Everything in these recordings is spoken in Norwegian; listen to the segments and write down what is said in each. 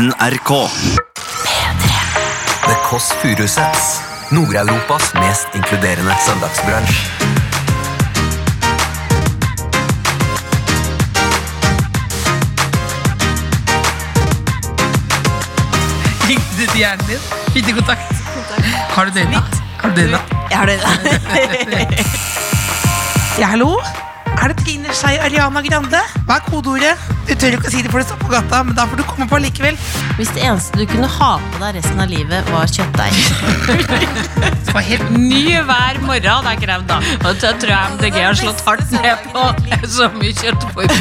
NRK. The Kåss Furuseths. Nord-Europas mest inkluderende søndagsbransj. Ringte du til hjernen din? Fikk du kontakt? Har du døgna? Har du døgna? Jeg har døgna. Ja, hallo? Er det Trine Skei Ariana Grande? Hva er kodeordet? Du tør ikke å si det for det står på gata, men da får du komme på likevel. Hvis det eneste du kunne ha på deg resten av livet, var kjøttdeig. Det var helt Ny hver morgen, det er krevd, da. Og det tror jeg MDG har slått hardt ned på så mye kjøttforbruk.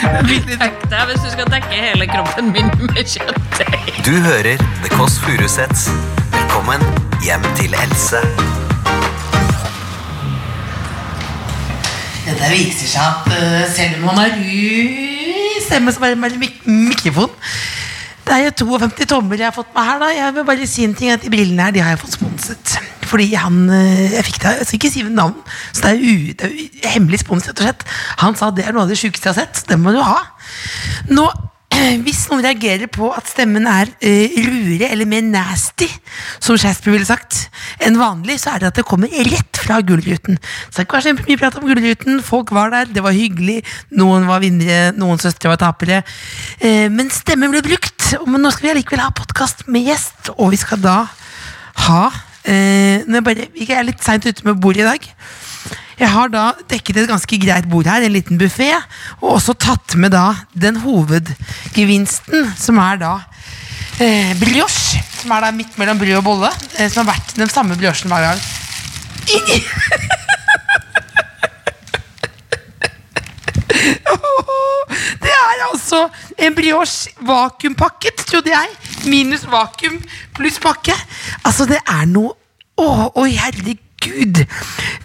Deg hvis du skal dekke hele kroppen min med kjøttdeig. Du hører The Kåss Furuseths. Velkommen hjem til Else. Det viser seg at uh, selv om man har ru stemme som er med mik mikrofon Det er jo 52 tommer jeg har fått med her. da Jeg vil bare si en ting at De brillene her de har jeg fått sponset. Fordi han eh, Jeg fikk det, jeg skal ikke si navn, så det er, u, det er hemmelig spons. Han sa det er noe av det sjukeste jeg har sett. Det må du ha. Nå hvis noen reagerer på at stemmen er eh, ruere eller mer nasty, som Shakespeare ville sagt, enn vanlig, så er det at det kommer rett fra Gullruten. Så det kan være mye prat om Gullruten. Folk var der, det var hyggelig. Noen var vinnere, noen søstre var tapere. Eh, men stemmen ble brukt. Men nå skal vi allikevel ha podkast med gjest, og vi skal da ha eh, jeg, er bare, jeg er litt seint ute med bordet i dag. Jeg har da dekket et ganske greit bord her, en liten buffé, og også tatt med da den hovedgevinsten, som er da eh, brioche. Som er da midt mellom brød og bolle. Eh, som har vært den samme briochen hver gang. Det er altså en brioche vakuumpakket, trodde jeg. Minus vakuum pluss pakke. Altså, det er noe Å, å herregud!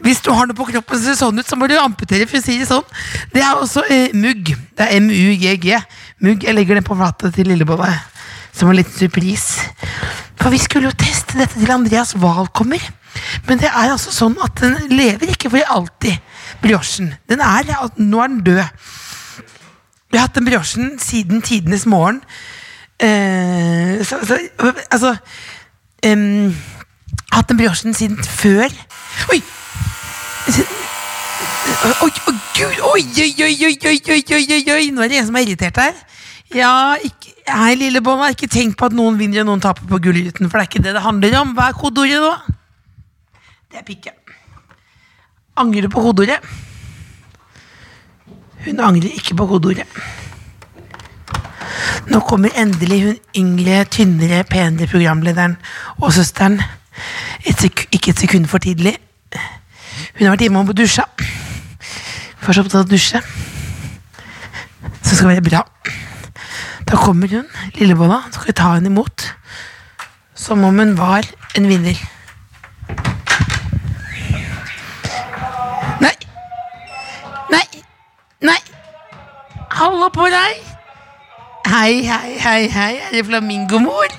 Hvis du har noe på kroppen som ser sånn ut, så må du amputere, for å si det sånn. Det er også eh, mugg. Det er M-U-G-G. Mugg. Jeg legger den på flata til Lillebolla som en liten surprise. For vi skulle jo teste dette til Andreas Wahl kommer. Men det er altså sånn at den lever ikke for alltid, briochen. Den er, nå er den død. Vi har hatt den briochen siden tidenes morgen. Eh, så, så, altså em, hatt den briochen siden før. Oi! Oi, oi, gud! Oi, oi, oi, oi, oi, oi, oi, oi, oi. Nå er det en som er irritert her. Ja, ikke, hei, lille Bonna. Ikke tenk på at noen vinner og noen taper på Gullruten, for det er ikke det det handler om. Hva er kodeordet nå? Det er pikke. Angrer på kodeordet. Hun angrer ikke på kodeordet. Nå kommer endelig hun yngre, tynnere, penere programlederen og søsteren. Et ikke et sekund for tidlig. Hun har vært hjemme og dusja. Først opptatt av å dusje. Så skal det være bra. Da kommer hun, Lillebolla, så skal vi ta henne imot. Som om hun var en vinner. Nei. Nei. Nei. Hallo på deg. Hei, hei, hei, hei. Er det flamingomor?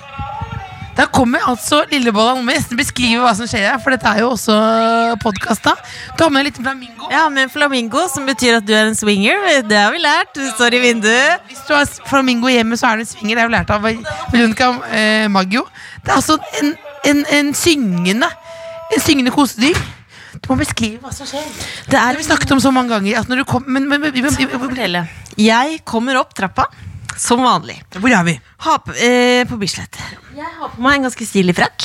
Da kommer altså Lillebolla. Nå må jeg nesten beskrive hva som skjer her, for dette er jo også podkasta. Du har med en liten flamingo. Ja, med en flamingo, som betyr at du er en swinger. Det har vi lært. Du står i vinduet. Hvis du har flamingo hjemme, så er du en swinger. Det har vi lært av Veronica eh, Maggio. Det er altså en, en, en syngende En syngende kosedyr. Du må beskrive hva som skjer. Det Det er har vi snakket om så mange ganger. At når du kom, men, men, men, Jeg. Jeg kommer opp trappa, som vanlig. Hvor er vi? Ha på, eh, på Bislett. Jeg har på meg en ganske stilig frakk.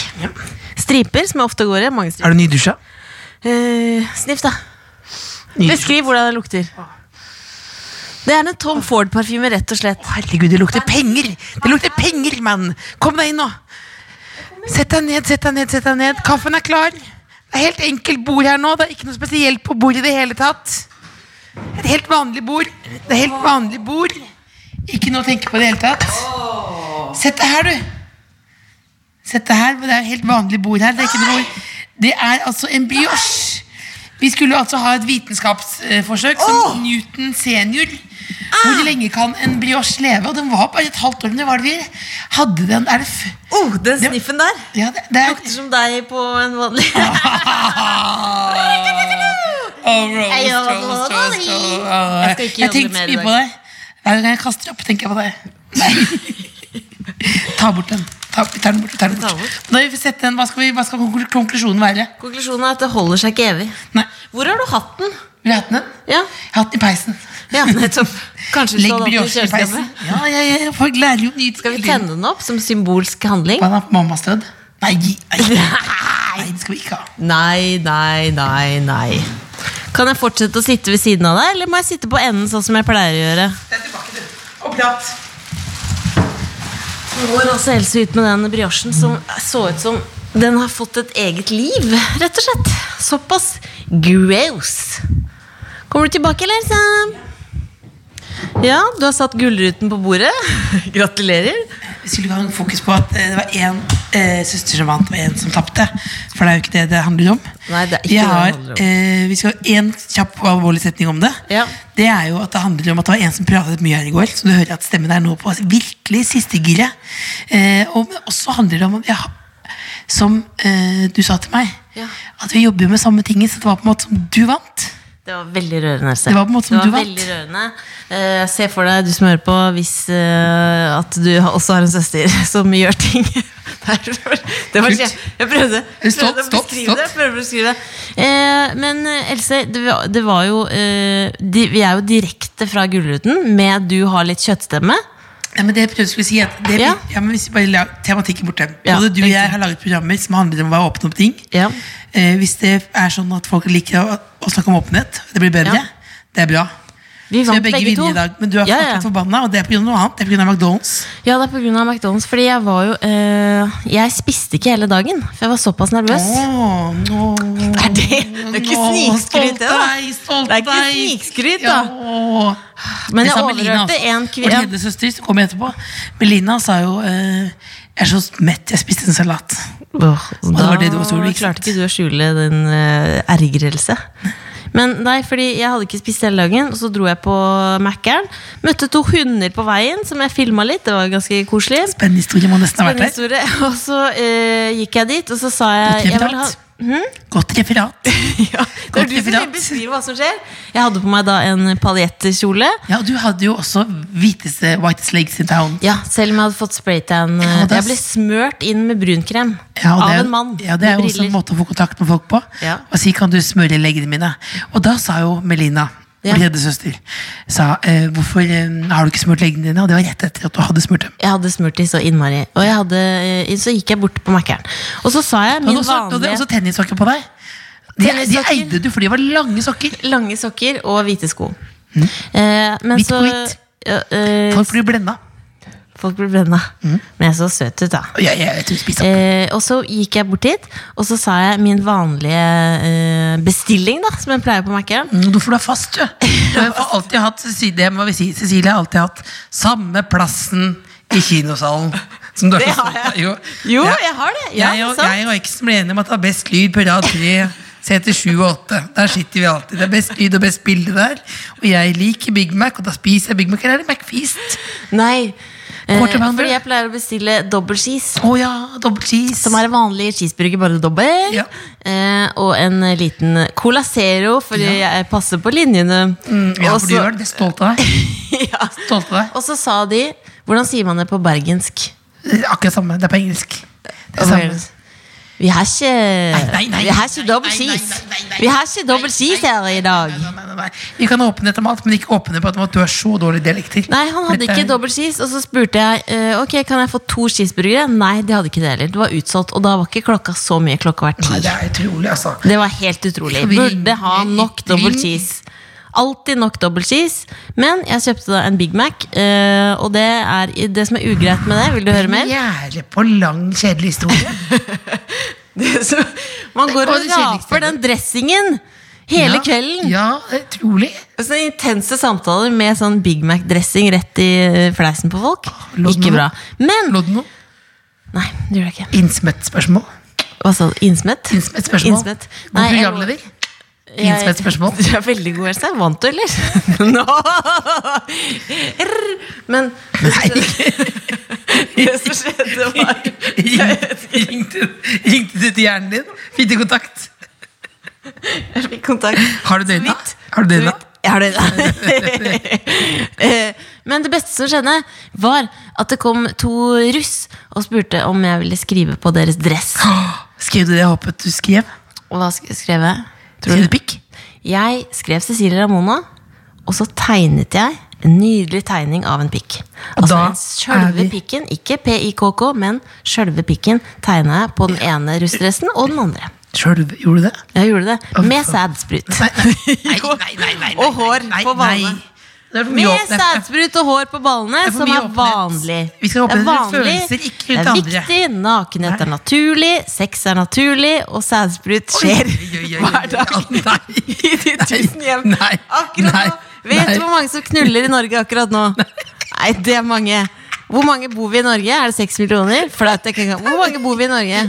Striper, som jeg ofte går i. Mange striper. Er du nydusja? Uh, sniff, da. Nydusja. Beskriv hvordan det lukter. Det er en Tom Ford-parfyme, rett og slett. Herregud, det lukter penger! Det lukter penger, mann! Kom deg inn nå. Sett deg ned, sett deg ned, sett deg ned. Kaffen er klar. Det er helt enkelt bord her nå. Det er ikke noe spesielt på bordet i det hele tatt. Et helt vanlig bord. Det er helt vanlig bord. Ikke noe å tenke på i det hele tatt. Sett deg her, du. Sett deg her. Det er helt vanlig bord her. Det er, ikke noe, det er altså en brioche. Vi skulle altså ha et vitenskapsforsøk som Newton senior. Hvor lenge kan en brioche leve? Og den var bare et halvt år. Men det var det vi hadde den Er det f Oh, den sniffen der. ja, det, det er Lukter som deg på en vanlig Oh, roast, roast, roast, oh, Jeg skal ikke jobbe mer i dag. Hver gang jeg kaster opp, tenker jeg på deg. Nei. Ta bort den. Ta, vi tar den bort. Vi tar den bort. Nå har vi sett den. Hva skal, vi, hva skal konklusjonen være? Konklusjonen er at det holder seg ikke evig. Nei, Hvor har du hatt den? vil du ha den? Ja, Jeg har hatt den i peisen. ja nettopp. Kanskje du Legg den i peisen. Ja, ja, ja, folk lærer jo nye. Skal vi tenne den opp som symbolsk handling? Hva da? Mammas død? Nei, nei, nei, det skal vi ikke ha. Nei, nei, nei, nei. Kan jeg fortsette å sitte ved siden av deg, eller må jeg sitte på enden sånn som jeg pleier å gjøre? Sett tilbake, du. Og prat. Går altså Else ut med den briochen som så ut som den har fått et eget liv, rett og slett. Såpass gross. Kommer du tilbake, eller, Else? Ja, du har satt gullruten på bordet. Gratulerer. Vi skulle ikke ha fokus på at eh, det var én eh, søster som vant, og én som tapte. For det er jo ikke det det handler om. Nei, det er ikke vi, det det handler om. eh, vi skal ha én kjapp og alvorlig setning om det. Ja. Det er jo at det handler om at det var en som pratet mye her i går. Så du hører at stemmen er nå på virkelig siste giret. Eh, og også handler det om at ja, Som eh, du sa til meg, Ja. at vi jobber med samme ting. Så det var på en måte som du vant. Det var veldig rørende. Det var på en måte som du veldig rørende. Eh, se for deg, du som hører på, hvis uh, at du også har en søster som gjør ting. Det var, jeg, jeg prøvde, du å beskrive stopp, beskrive det. Eh, men Else, det, var- det var jo eh, de, Vi er jo direkte fra Gullruten med Du har litt kjøttstemme. Ja, men det jeg prøvde å skulle si at det, Ja. ja. men Hvis vi bare lager tematikken borte Ja, Både du og jeg har laget programmer som handler om å være åpne om ting. Ja. Eh, hvis det er sånn at folk liker å, å snakke om åpenhet, det blir bedre, det er bra. Vi vant begge begge to. i dag, men du er Ja, ja. forbanna, og det er pga. noe annet. Det er pga. McDonald's. Ja, det er pga. McDonald's. Fordi jeg var jo eh, Jeg spiste ikke hele dagen, for jeg var såpass nervøs. Åh, nå, Er det- det er ikke snikskryt, det, da. Det er ikke snikskryt, da. Ja. Men jeg overhørte en Vår kvinne tredje som kom etterpå. Melina sa jo eh, Jeg er så mett, jeg spiste en salat. Oh, det da det du også gjorde, klarte ikke du å skjule din uh, ergrelse. Men nei, fordi jeg hadde ikke spist hele dagen, og så dro jeg på Mækkern. Møtte to hunder på veien som jeg filma litt. Det var ganske koselig. Spennende historie må nesten ha vært der. Og så eh, gikk jeg dit, og så sa jeg, jeg vil ha, referat. Godt referat. ja, Det er Godt du som beskriver hva som skjer. Jeg hadde på meg da en paljettkjole. Ja, og du hadde jo også hviteste whitest legs in town. Ja, selv om jeg hadde fått spraytan. Ja, jeg ble smørt inn med brunkrem Ja, av en mann Ja, det er jo også en måte å få kontakt med folk på. Ja. Og si 'kan du smøre leggene mine'? Og da sa jo Melina, Ja. min sa eh, 'hvorfor eh, har du ikke smurt leggene dine?' Og det var rett etter at du hadde smurt dem. Jeg hadde smurt de så innmari. Og jeg hadde, eh, så gikk jeg bort på Mækkern. Og så sa jeg min og det er også tennissokker på deg. De, de eide du, for de var lange sokker. lange sokker og hvite sko. Eh, men Hvitt så på hvitt. eh, Folk blir blenda. Folk blir blenda. Men jeg så søt ut, da. Ja, opp. Eh, og så gikk jeg bort hit, og så sa jeg min vanlige eh, bestilling, da, som jeg pleier på Mækkern. Mm, Du du er fast, du? Du har alltid hatt det må vi si, Cecilie har alltid hatt samme plassen i kinosalen. Som du er Det har jeg. Jo, Jo, Ja. jeg har det. Ja, jeg, og, jeg og eksen ble enige om at det var best lyd på rad tre. Seter 7 og 8. Der sitter vi alltid. Det er best lyd og best bilde der. Og jeg liker Big Mac, og da spiser jeg Big Mac. Eller er det McFeast? Nei. Eh, fordi jeg pleier å bestille dobbel cheese. Oh, ja, double cheese. Som er en vanlig cheeseburger, bare dobbel. Ja. Eh, og en eh, liten Cola Zero, fordi jeg passer på linjene. Mm, ja, for du gjør det. Det er stolt av deg. ja. Stolt av deg. Og så sa de Hvordan sier man det på bergensk? Akkurat samme. Det er på engelsk. Det er samme. Vi har ikke nei, nei, Vi har ikke dobbel nei. Vi har ikke dobbel cheese her i dag. Vi kan åpne etter mat, men ikke åpne på at du har så dårlig dialekter. Nei, han hadde ikke er- dobbel cheese. Og så spurte jeg eh, Ok, kan jeg få to cheeseburgere. Nei, de hadde ikke det heller. Det var utsolgt. Og da var ikke klokka så mye. Klokka var ti. det er altså. Det var helt utrolig. Burde ha nok dobbel skis cheese. Alltid nok dobbel cheese. Men jeg kjøpte da en Big Mac, eh, og det er det som er ugreit med det. Vil du høre mer? Gjerde på lang, kjedelig historie. Det som- Man går og raper den dressingen hele ja, kvelden. Ja, trolig. Sånne intense samtaler med sånn Big Mac-dressing rett i eh, fleisen på folk. Lodden Ikke bra. Men Lodden. Nei, det gjør det ikke. Innsmett-spørsmål? Hva sa du? Innsmett? Innsmett. God Nei, jeg- programleder? Jeg- Innsmett-spørsmål? Du er veldig god, Else. Vant du, eller? Nå! Men Nei. det som skjedde, var Ringte, du til hjernen din? Fikk du kontakt? Jeg fikk kontakt. Har du døgna? Har du døgna? Jeg har det. Eh, Men det beste som skjedde, var at det kom to russ og spurte om jeg ville skrive på deres dress. Skrev du det jeg håpet du skrev? Og hva sk- skrev jeg? Skrev du? Jeg skrev Cecilie Ramona, og så tegnet jeg en nydelig tegning av en pikk. Altså sjølve pikken, ikke PIKK, men sjølve pikken tegna jeg på den ene russdressen og den andre. Sjøl gjorde du det? Jeg gjorde det med sædsprut. Nei, nei, nei, nei, nei, nei, Og hår på nei. Med sædsprut og hår på ballene, er som er vanlig. Vi skal Det er vanlig, følelser, ikke det er viktig, nakenhet er naturlig, sex er naturlig, og sædsprut skjer Oi, oi, oi, oi, hver dag. I de tusen hjem. Nei. Akkurat Nei. nå. Vet du hvor mange som knuller i Norge akkurat nå? Nei, det er mange. Hvor mange bor vi i Norge? Er det seks millioner? Flaut. Hvor mange bor vi i Norge?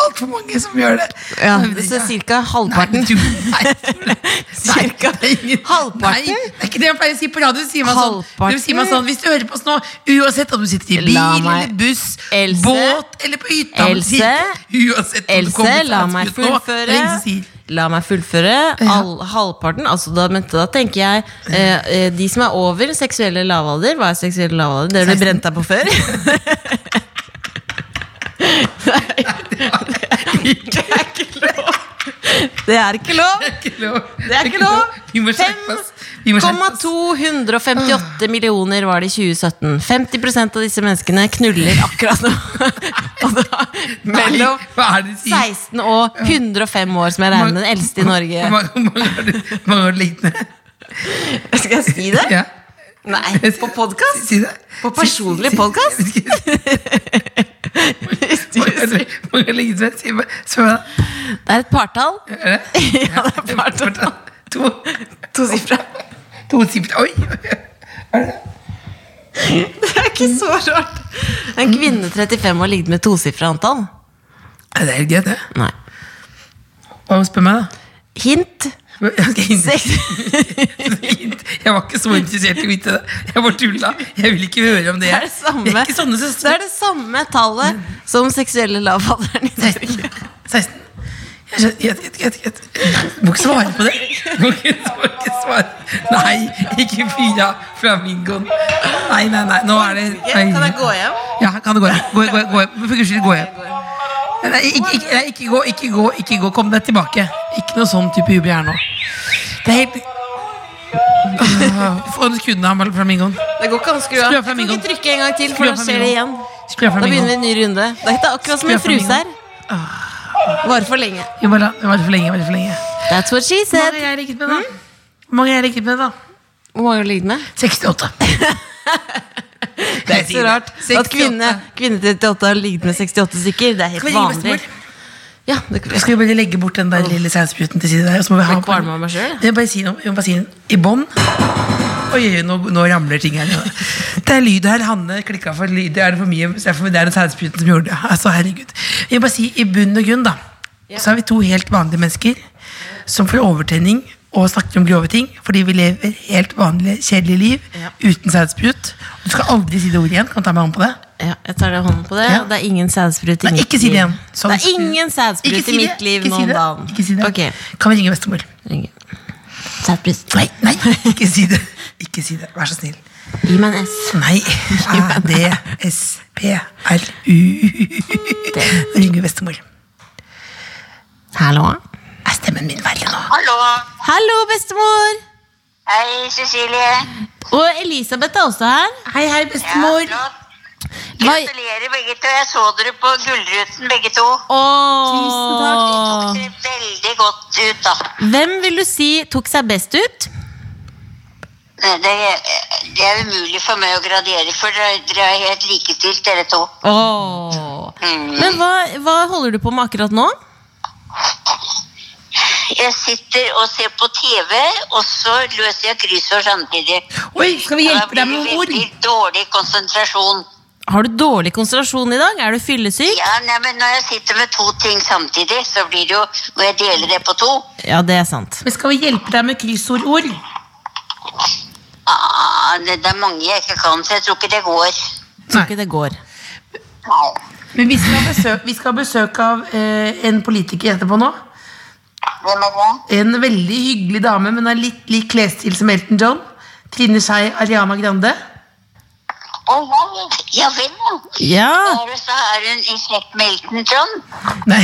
Altfor mange som gjør det. Ja, så cirka halvparten. Nei, du- nei, nei, Cirka det er halvparten. Nei, det er ikke det jeg pleier å si på radio. Sier man sånn, Halvparten. sier meg sånn, Hvis du hører på oss nå, uansett om du sitter i bil eller buss, Else. båt eller på hytta Else. Uansett om du kommer la meg nå, fullføre. La meg fullføre. All, halvparten. Altså da, da tenker jeg eh, eh, de som er over seksuelle lavalder. Hva er seksuelle lavalder? Det har du brent deg på før? Det er ikke lov. Det er ikke lov. Ikke lov. Det er ikke lov. Vi må skjerpe oss. Vi må skjerpe oss. 5,258 millioner var det i 2017. 50% av disse menneskene knuller akkurat nå. Og da, mellom Nei, hva er det de sier? 16 og 105 år, som jeg regner den eldste i Norge. Hvor mange- har du- med? Skal jeg si det? Ja. Nei, på podkast? Si. På personlig podcast? Hvor? Si Spør meg da. Det er et partall. Er det? Ja, det er partall. To. Tosifra. To sifra. Oi! Er Det er ikke så rart. En kvinne 35 har ligget med tosifra antall. Det er helt greit, det. Nei. Hva spør meg, da? Hint. Jeg, jeg var ikke så interessert i å vite det. Jeg bare tulla. Jeg vil ikke høre om det. Det er det samme, er det er det samme tallet som seksuelle lavalderen i Norge. 16. Jeg jeg, gjett. Du må ikke svare på det. Må ikke, må ikke svare. Nei, ikke fyr av flamingoen. Nei, nei, nei. Nå er det Kan jeg gå hjem? Ja, kan du gå hjem? Gå, gå, gå hjem. For guds skyld, gå hjem. Nei, ikke, ikke, nei, ikke gå, ikke gå, ikke gå. Kom deg tilbake. Ikke noe sånn type jubel her nå. Det er helt Få en kunde av flamingoen. Det går ikke an å skru av. Jeg kan ikke trykke en gang til, for da skjer det igjen. Da begynner vi en ny runde. Det er akkurat som en fruse her. Varer for lenge. Jo, bare var for lenge. Var for lenge. That's what she Hvor mange said. har jeg ligget med, da? Hvor mange har jeg ligget med, da? Hvor mange har du ligget med? 68. Det er så rart at 68. kvinne, kvinne 38 har ligget med 68 stykker. Det er helt vanlig. Ja, det kan Skal bare legge bort den der lille sauespruten til side der? og Så må vi ha Jeg selv, jeg. Jeg bare si. Jeg må bare si. I bånn Oi, nå, nå ramler ting her. Det er lyd her. Hanne klikka for lyd. Er det for mye? Det for- Det er den sauespruten som gjorde det. Altså, herregud. Jeg bare si, I bunn og grunn da så er vi to helt vanlige mennesker som får overtenning og snakker om grove ting fordi vi lever helt vanlige, kjedelige liv uten sædsprut. Du skal aldri si det ordet igjen. Kan du ta meg hånden på det? Ja, jeg tar deg hånden på det. Ja. Det er ingen sædsprut i Nei, mitt ikke si det liv. igjen. Sånn- det er ingen sædsprut si i mitt liv Ikke om det. Ikke si det. Okay. Kan vi ringe bestemor? ringer. Sædsprut. Nei, nei, ikke si det. Ikke si det. Vær så snill. Gi meg en S. Nei. A-D-S-P-R-U. Ringer bestemor. Hallo? Er stemmen min verre? Hallo. Hallo, bestemor! Hei, Cecilie. Og Elisabeth er også her. Hei, hei, bestemor. Ja, Gratulerer begge to. Jeg så dere på Gullruten begge to. Tusen takk. Åh. tok dere veldig godt ut, da. Hvem vil du si tok seg best ut? Det, det er umulig for meg å gradere, for dere er helt likestilt, dere to. Åh. Mm. Men hva, hva holder du på med akkurat nå? Jeg sitter og ser på TV, og så løser jeg kryssord samtidig. Oi, skal vi hjelpe deg med ord? veldig dårlig konsentrasjon. Har du dårlig konsentrasjon i dag? Er du fyllesyk? Ja, nei, men Når jeg sitter med to ting samtidig, så blir det jo, må jeg dele det på to. Ja, det er sant. Men skal vi hjelpe deg med kryssordord? Ah, det, det er mange jeg ikke kan, så jeg tror ikke det går. Tror ikke det går. Nei. Men vi skal ha besøk, besøk av eh, en politiker etterpå nå. Hvem er det? En veldig hyggelig dame, men har litt lik klesstil som Elton John. Trine Skei Ariana Grande. Å ja, ja vel, ja. Ja. Er, så er hun i slekt med Elton John? Nei.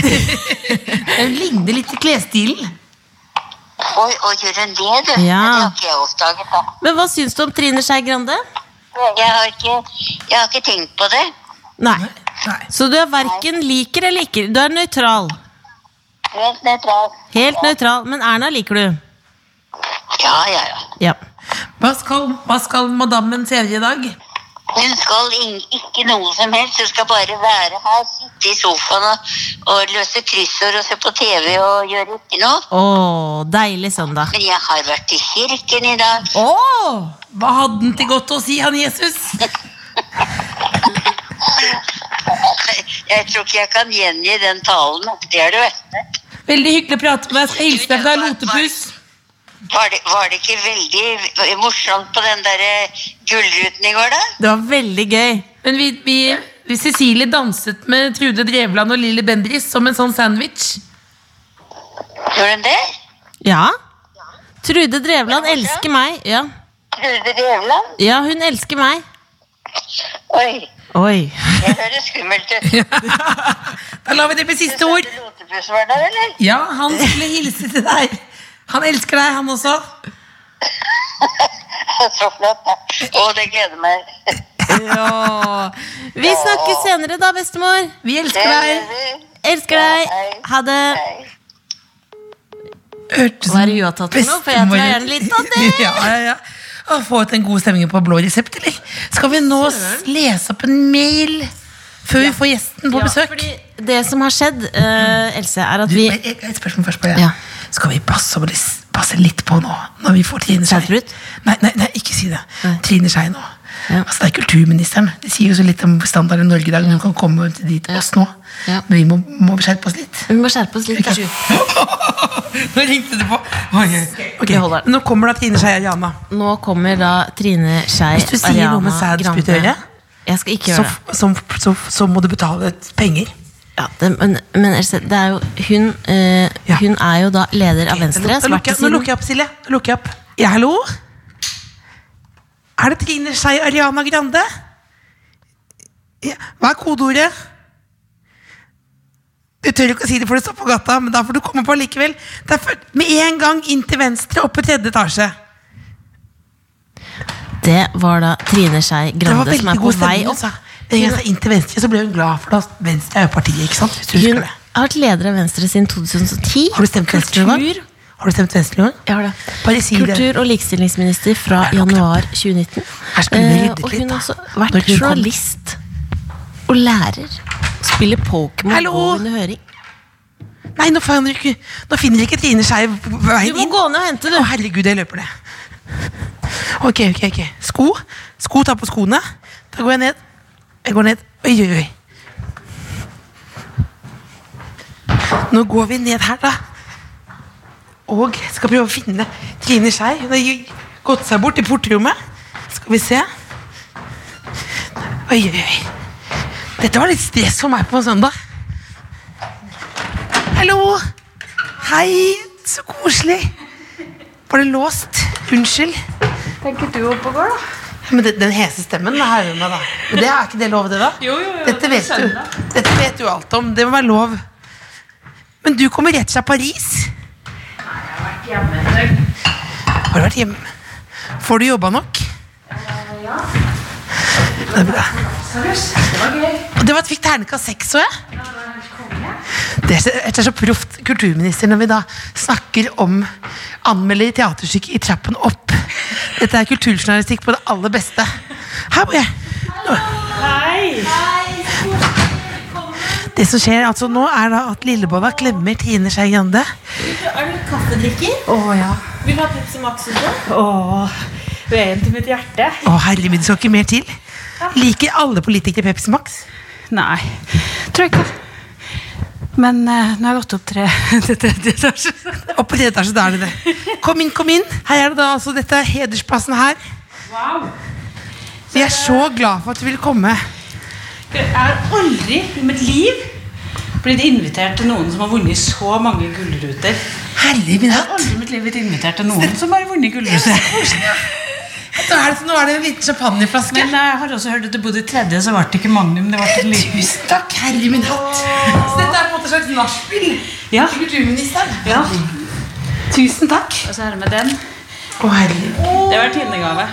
Hun ligner litt i klesstilen. Oi, og gjør hun det, du? Ja. Det har ikke jeg oppdaget, da. Men hva syns du om Trine Skei Grande? Jeg har ikke, jeg har ikke tenkt på det. Nei. Nei. Så du er verken liker eller ikke. Du er nøytral. Helt nøytral. Helt nøytral. Men Erna liker du. Ja, ja, ja. Ja. Hva skal, hva skal madammen se i dag? Hun skal ikke noe som helst. Hun skal bare være her, sitte i sofaen og, og løse kryssord og se på TV og gjøre ikke noe. Åh, deilig søndag. Men jeg har vært i kirken i dag. Åh, hva hadde han til godt å si, han Jesus? Jeg tror ikke jeg kan gjengi den talen. Det er det verste. Veldig hyggelig å prate med deg. Skal hilse deg fra Lotepus. Var det, var det ikke veldig morsomt på den der gullruten i går, da? Det var veldig gøy. Men vi, vi, vi Cecilie danset med Trude Drevland og Lilly Bendriss som en sånn sandwich. Gjorde hun det? Ja. Trude Drevland elsker meg. Ja. Trude Drevland? ja, hun elsker meg. Oi, Oi. det høres skummelt ut. Da lar vi det bli siste ord. Lotepus var der, eller? Ja, han skulle hilse til deg. Han elsker deg, han også. Så flott, da. Å, det gleder meg. Ja. Vi snakkes senere da, bestemor. Vi elsker deg. Elsker deg. Ha det. Hørtes Hva er det hun har tatt for noe? For jeg tror jeg gjerne litt av det. Ja, ja, ja. Å, Få ut den gode stemningen på blå resept, eller? Skal vi nå lese opp en mail før vi får gjesten på Ja, besøk? fordi det som har skjedd, eh, Else, er at Du, vi et, et spørsmål først bare. Ja. Skal vi passe, passe litt på nå, når vi får Trine Skei? Nei, nei, nei, ikke si det. Nei. Trine Skei nå. Ja. Altså, det er kulturministeren. Det sier jo så litt om standarden i Norge i dag. Hun kan komme til dit oss nå. Ja. Men vi må, må skjerpe oss litt. Vi må skjerpe oss litt. Ok. Nå ringte det på. Oi, oi. Ok, Vi holder den. Nå kommer da Trine Skei Ariana. Nå kommer da Trine Skei Hvis du sier noe med Ariana sædspytt i Grande. øret, Jeg skal ikke Så, så, så, så må du betale penger. Ja, det men, men det er jo hun, eh, Ja. hun er jo da leder av Venstre. Nå lukker, jeg, nå lukker jeg opp, Silje. Lukker jeg opp. Ja, hallo? Er det Trine Skei Ariana Grande? Ja. Hva er kodeordet? Du tør ikke å si det, for det står på gata, men da får du komme på likevel. Det er for, med en gang inn til venstre, opp på tredje etasje. Det var da Trine Skei Grande som er på vei opp. Altså. Jeg sa inn til venstre, så ble hun glad, for da Venstre er jo partiet, ikke sant? Hun har vært leder av Venstre siden 2010. Har du stemt Venstre nå? Har du stemt Venstre noen gang? Kultur- og likestillingsminister fra januar 2019. Her skulle vi Eh, ryddet og hun har også vært hun journalist og lærer. Spiller Pokémon? Under høring. Nei, nå finner ikke, nå finner ikke Trine Skei Du må gå ned og hente, Å, herregud, jeg løper ned. Ok, ok, ok. Sko. Sko, ta på skoene. Da går jeg ned. Jeg går ned. Oi, oi, oi. Nå går vi ned her, da. Og skal prøve å finne Trine Skei. Hun har gått seg bort i portrommet. Skal vi se. Oi, oi, oi. Dette var litt stress for meg på søndag. Hallo! Hei, så koselig. Var det låst? Unnskyld. Tenker du opp og går, da? Men det, den hese stemmen det her med, da. Men det er ikke det lov, det, da? Jo, jo, jo, Dette det vet du. Dette vet du alt om. Det må være lov. Men du kommer rett fra Paris. Nei, jeg har vært hjemme. Har du vært hjemme? Får du jobba nok? Ja. Det er bra. Og det var at fikk terningkast seks, så jeg. Det er så, det er så proft kulturminister når vi da snakker om anmelder i teaterstykket i trappen opp. Dette er kulturjournalistikk på det aller beste. Her må jeg. Hei. Det som skjer altså nå, er da at Lillebolla klemmer Tine Skei Grande. Er du kaffedrikker? Å ja. Vil du ha Pepsi Max ute? Åh, veien til mitt hjerte. Å herregud, det skal ikke mer til. Liker alle politikere Pepsi Max? Nei, tror jeg ikke. Men uh, nå har jeg gått opp tre, til tredje etasje. Opp på tredje etasje, da er det det. Kom inn, kom inn. Her er det da altså dette er hedersplassen her. Vi er så glad for at du vil komme. Jeg har aldri i mitt liv blitt invitert til noen som har vunnet så mange gullruter. Herlig min hatt. Jeg har aldri i mitt liv blitt invitert til noen som har vunnet gullruter. Er det, nå er det en liten champagneflaske. Men jeg har også hørt at du bodde i tredje, så ble det ikke Magnum. Det ble en liten Tusen takk, herre min hatt. Så dette er på en måte et slags nachspiel Ja. til kulturministeren. Ja. Tusen takk. Og så er det med den. Å, herre. Det var tinnegave.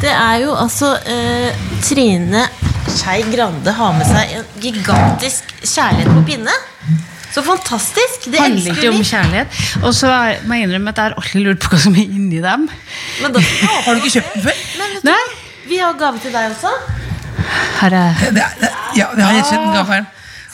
Det er jo altså eh, Trine Skei Grande har med seg en gigantisk kjærlighet på pinne. Så fantastisk! Det handler ikke om kjærlighet. Og så må jeg innrømme at jeg har alltid lurt på hva som er inni dem. Men da, Har du ikke kjøpt den før? Nei. vi har gave til deg også. Her er Det, er- det, ja, vi har rett og slett en gave her.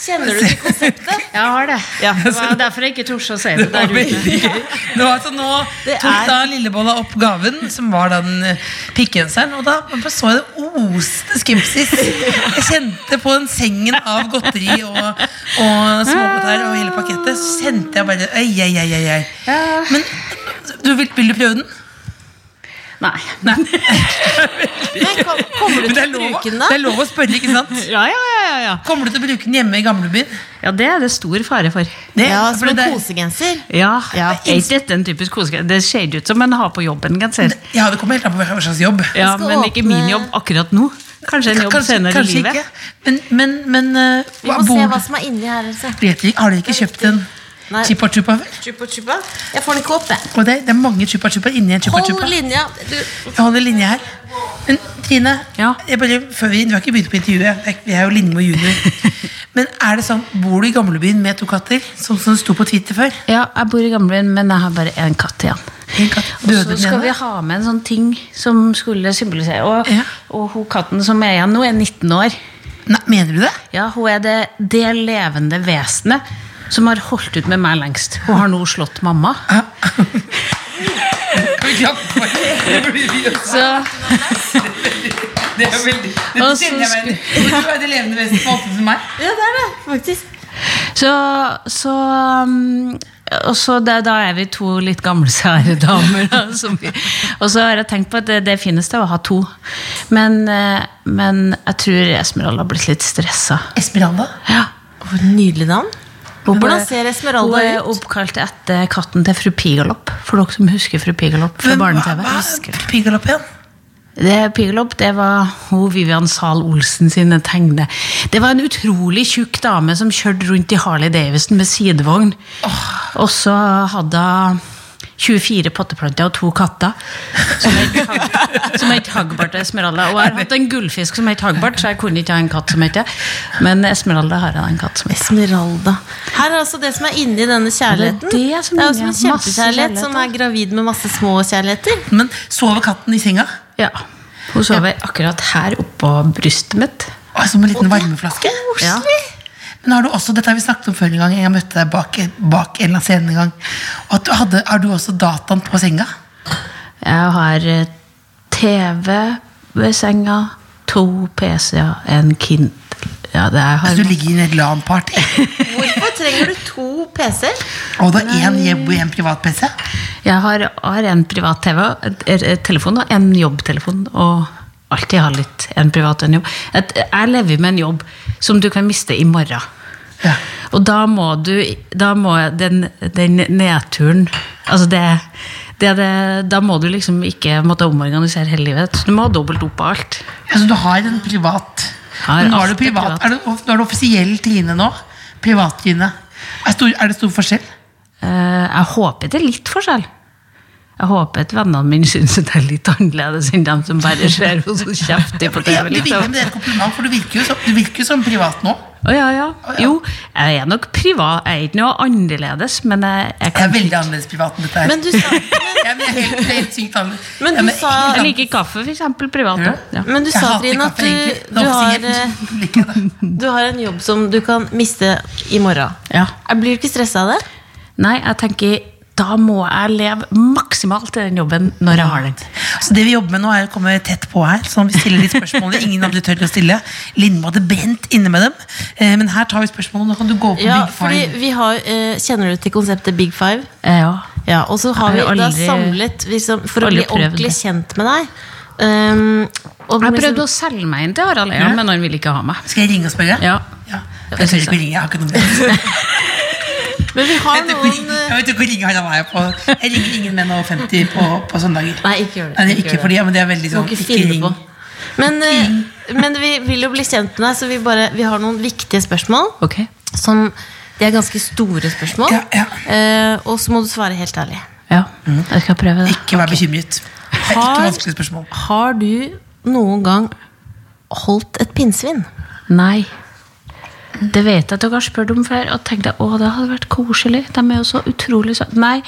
Kjenner du til konseptet? Jeg har det. Det var derfor jeg ikke torde å si det Det der ute. var altså Nå tok da Lillebolla opp gaven, som var da den eh, pikkgenseren. Og da så jeg det oste skepsis. Jeg kjente på den sengen av godteri og, og smågodt og hele pakettet. Så kjente jeg bare ei, ei, ei, ei. Men du, vil, vil du prøve den? Nei. Nei. Men kom- Kommer du til å bruke den, det er lov å spørre, ikke sant? Ja, ja, ja, ja. Kommer du til å bruke den hjemme i gamlebyen? Ja, det er det stor fare for. Det- Ja, Som en kosegenser. Ja, Ja. Er ikke dette en typisk kosegenser? Det ser ut som en har på jobben-genser. Ja, det kommer helt an på hva slags jobb. Ja, men ikke min jobb akkurat nå. Kanskje en jobb Kanskje, senere kanskje i livet. ikke. Men, men, men uh, Vi må se hva som er inni her. Altså. Har dere ikke kjøpt en Nei. Chupa Chupa vel? Chupa chupa. Jeg får den ikke opp, jeg. Og det, det er mange Chupa Chupa inni en Chupa Hold Chupa. linja. Du, Jeg holder linje her. Men Trine, Ja. jeg bare, før vi, du har ikke begynt på intervjuet. Det er- Vi er jo Lindmo junior. Men er det sånn, bor du i gamlebyen med to katter? Som, som det sto på Twitter før? Ja, jeg bor i gamlebyen, men jeg har bare én katt igjen. En katt. Og Døde så den skal vi ene? ha med en sånn ting som skulle symbolisere Og, Ja. og hun katten som er igjen nå, er 19 år. Nei, mener du det? Ja, Hun er det, det levende vesenet som har holdt ut med meg lengst. Hun har nå slått mamma. Så Det er veldig Det kjenner jeg meg igjen i. Du er det levende vesenet på åtte som meg. ja, det er det, faktisk. Så, så um, Og så da, da er vi to litt gamle sære damer. Da, som vi, og så har jeg tenkt på at det, det finnes det å ha to. Men, eh, men jeg tror Esmeralda har blitt litt stressa. Esmeralda? Ja. Hvor nydelig navn. Hvordan ser Esmeralda Hun er ut? oppkalt etter katten til fru Pigalopp. For dere som husker fru Pigalopp fra barne-TV. Hva er Pigalopp igjen? Det Pigalopp, det var hun Vivian Zahl Olsen sine tegne. Det var en utrolig tjukk dame som kjørte rundt i Harley Davidson med sidevogn. Og så hadde hun 24 potteplanter og to katter. Som het Hagbart og Esmeralda. Og jeg har hatt en gullfisk som het Hagbart, så jeg kunne ikke ha en katt som het det. Men Esmeralda har jeg en katt som heter. Esmeralda. Her er altså det som er inni denne kjærligheten. Det er det som det er også en ja. Kjempekjærlighet kjærlighet, som er gravid med masse små kjærligheter. Men sover katten i senga? Ja. Hun sover akkurat her oppå brystet mitt. Som en liten varmeflaske? Ja. Men har du også, dette har vi snakket om før en gang, jeg møtte deg bak, bak en eller annen scene en gang. At du hadde, har du også dataen på senga? Jeg har eh, TV ved senga, to PC-er, en Kindle Ja, det er Altså, du ligger i en LAN-party. Hvorfor trenger du to PC-er? Og det er én jobb og én privat-PC. Jeg har, har en privat TV, et- et telefon og en jobbtelefon. Og alltid har litt en privat en jobb. At jeg lever med en jobb som du kan miste i morgen. Ja. Og da må du Da må den, den nedturen Altså det, det, det Da må du liksom ikke måtte omorganisere hele livet. Du må ha dobbelt opp av alt. Ja, Så du har en privat Har nå er du privat. privat. Er du, nå er du offisiell Tine nå? Privat-Tine. Er, er det stor forskjell? Uh, jeg håper det er litt forskjell. Jeg håper at vennene mine syns det er litt annerledes enn dem som bare ser henne så kjeftig på TV. Liksom. det er kompliment, for du virker jo som, du virker som privat nå. Oh, ja, ja. Jo, jeg er nok privat. Jeg er ikke noe annerledes, men jeg, jeg Jeg er veldig annerledes privat enn dette her. Men du sa, men du sa- Jeg liker kaffe, for eksempel, privat. Ja. Ja. men du Jeg sa Trine, at du, du, har, eh, du har en jobb som du kan miste i morgen. Ja. Jeg Blir du ikke stressa av det? Nei, jeg tenker da må jeg leve maksimalt i den jobben når jeg har den. Så det vi jobber med nå er å komme tett på her, sånn vi stiller litt spørsmål ingen andre tør å stille. Lindmo hadde brent inne med dem. Eh, men her tar vi spørsmålene. Nå kan du gå på Ja, Big fordi Five. vi har, eh, Kjenner du til konseptet Big Five? Ja. Ja, og så har vi aldri, da samlet liksom, For å bli ordentlig kjent med deg. Um, og Jeg liksom- prøvde å selge meg inn til Harald Eia, men han ville ikke ha meg. Skal jeg ringe og spørre? Ja. Ja. Jeg tør ikke å ringe. Jeg har ikke noe Men vi har noen eh, jeg vet ikke hvor ringe han er på. Jeg ringer ingen menn over 50 på, på søndager. Nei, ikke gjør det. Nei, Ikke ikke fordi, ja, men det er veldig sånn ikke Ikke ring. på. Men, eh, men vi vil jo bli kjent med deg, så vi, bare, vi har noen viktige spørsmål. Okay. Som, de er ganske store spørsmål. Ja, ja. Eh, og så må du svare helt ærlig. Ja, jeg skal prøve det. Ikke vær bekymret. Det er ikke vanskelige spørsmål. Har du noen gang holdt et pinnsvin? Nei. Det vet jeg at dere har spurt om før, og tenkte å, det hadde vært koselig. De er jo så utrolig søte. Nei,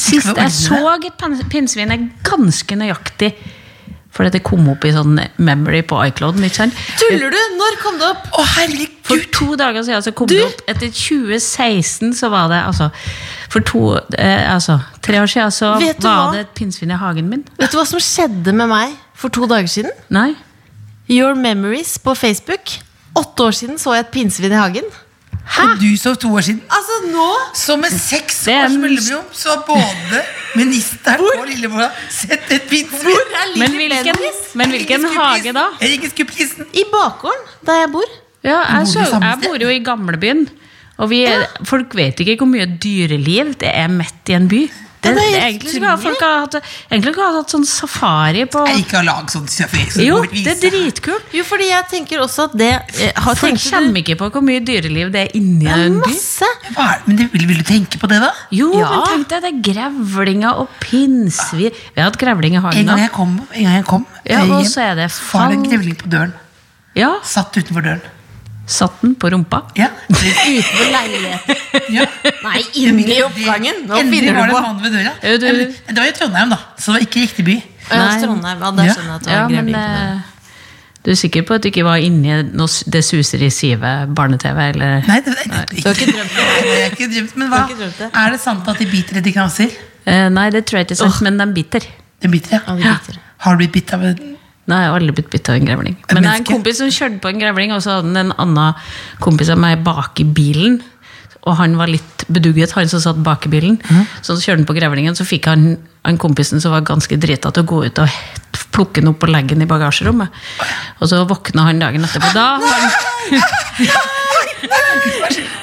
sist jeg så et pin- pinnsvin, er ganske nøyaktig. Fordi det kom opp i sånn memory på iCloud. Tuller du? Når kom det opp? Å, herregud! For to dager siden så kom det opp Etter 2016 så var det altså For to, eh, altså, tre år siden så var hva? det et pinnsvin i hagen min. Vet du hva som skjedde med meg for to dager siden? Nei? Your Memories på Facebook. Åtte år siden så jeg et pinnsvin i hagen. Hæ? Og du så to år siden. Altså nå Så med seks års mellomrom så har både ministeren og lillebror sett et pinnsvin. Men hvilken, men hvilken hage da? Skuprisen. I bakgården, der jeg bor. Ja, jeg, så, jeg bor jo i gamlebyen. Og vi, folk vet ikke hvor mye dyreliv det er midt i en by. Det, Ja, det er egentlig skulle folk ha hatt, egentlig skulle ha hatt sånn safari på Jeg ikke har lag sånn safari Jo, det er dritkult. Jo, fordi jeg tenker også at det eh, har Folk kommer ikke på hvor mye dyreliv det er inni en by. Masse! Men det, vil, vil du tenke på det, da? Jo, Ja. men tenk deg det er grevlinger og pinnsvin. Vi har hatt grevling i En gang jeg kom, en gang jeg kom Ja, eh, og hjem, så er det var det en grevling på døren. Ja, Satt utenfor døren. Satt den på rumpa. Ja. Utenfor leiligheten. ja. Nei, inni oppgangen! Nå Endelig finner var du det på. en mann ved døra. Ja, du- Men det var i Trondheim, da. Så det var ikke riktig by. Ja, Nei. Trondheim. Ja, der skjønner jeg at det Ja, var men på det. eh, du er sikker på at du ikke var inni noe Det suser i sivet barne-TV, eller? Nei, det, det, det, Du har ikke drømt det? Nei, det har ikke drømt. Men hva? Drømt det? Er det sant at de biter etter knaser? Eh, nei, det tror jeg ikke er sant, men de biter. De biter, Ja, ja. de biter. Har du blitt bitt av en Jeg har aldri blitt bitt av en grevling. Men det er en kompis som kjørte på en grevling, og så hadde han en annen kompis av meg bak i bilen. Og han var litt bedugget, han som satt bak i bilen. Mm. Så så kjørte han på grevlingen, så fikk han, han kompisen som var ganske drita, til å gå ut og plukke den opp og legge den i bagasjerommet. Og så våkna han dagen etterpå. Da han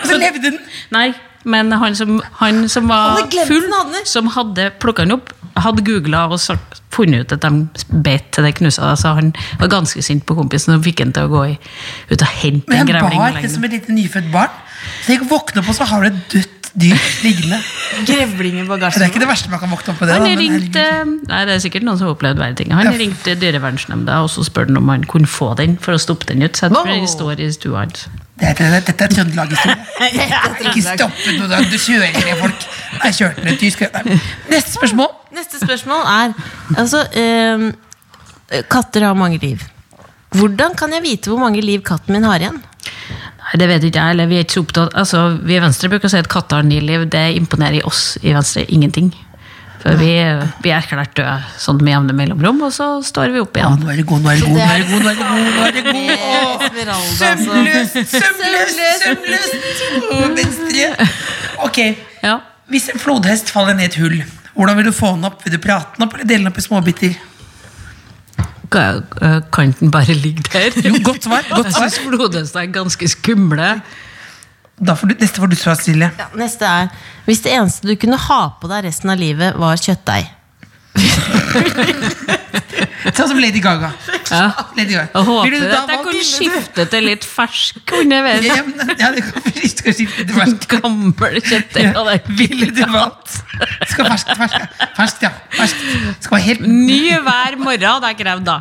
Og så levde den! Nei, men han som, han som var full, han. som hadde plukka den opp, hadde googla og sagt, funnet ut at de bet til det knusa. Så han var ganske sint på kompisen og fikk han til å gå i, ut og hente en grevling. grevling. og bar det som et lite nyfødt barn. Tenk å våkne opp, og så har du et dødt dyr liggende. Grevling i Det er ikke det verste man kan våkne opp på det. Han da, men ringte. Nei, det er sikkert noen som har opplevd verre ting. Han Ja. ringte dyrevernsnemnda og så spurte han om han kunne få den for å stoppe den ut. Så jeg tror Wow. står i stua hans. Dette, dette, dette er Trøndelag-historie. Ikke stoppe noe dag, du kjører ned folk. Jeg kjørte ned tysk. Neste spørsmål. Neste spørsmål er altså, eh, Katter har mange liv. Hvordan kan jeg vite hvor mange liv katten min har igjen? Det vet ikke jeg. Eller vi er ikke så opptatt altså, Vi i Venstre bruker å si at katter har ni liv. Det imponerer i oss i Venstre ingenting. For vi, vi er erklært døde sånn med jevne mellomrom, og så står vi opp Ja, igjen. nå er det god, nå er det god, nå er det god. Nå er det god, nå er det god. Åh, Esmeralda, altså. Sømløst, sømløst, sømløst! Venstre. Ok, Ja. hvis en flodhest faller ned i et hull, hvordan vil du få den opp? Vil du prate den opp, eller dele den opp i småbiter? Kan øh, den bare ligge der? Jo, godt svar, godt Jeg svar. syns flodhester er ganske skumle. Da får du, neste får du svare, Silje. Ja, neste er Hvis det eneste du kunne ha på deg resten av livet, var kjøttdeig. Sånn som Lady Gaga. Ja. Lady Gaga. Jeg håper du da at jeg kunne skifte til litt fersk underveis. Ja, men- ja, det kan vi skal skifte til fersk. Gammel kjøttdeig. Ja, og det Ville du valgt Skal ferskt, ferskt, ferskt, ja. Ferskt. Skal være helt Ny hver morgen, det jeg krevd, da.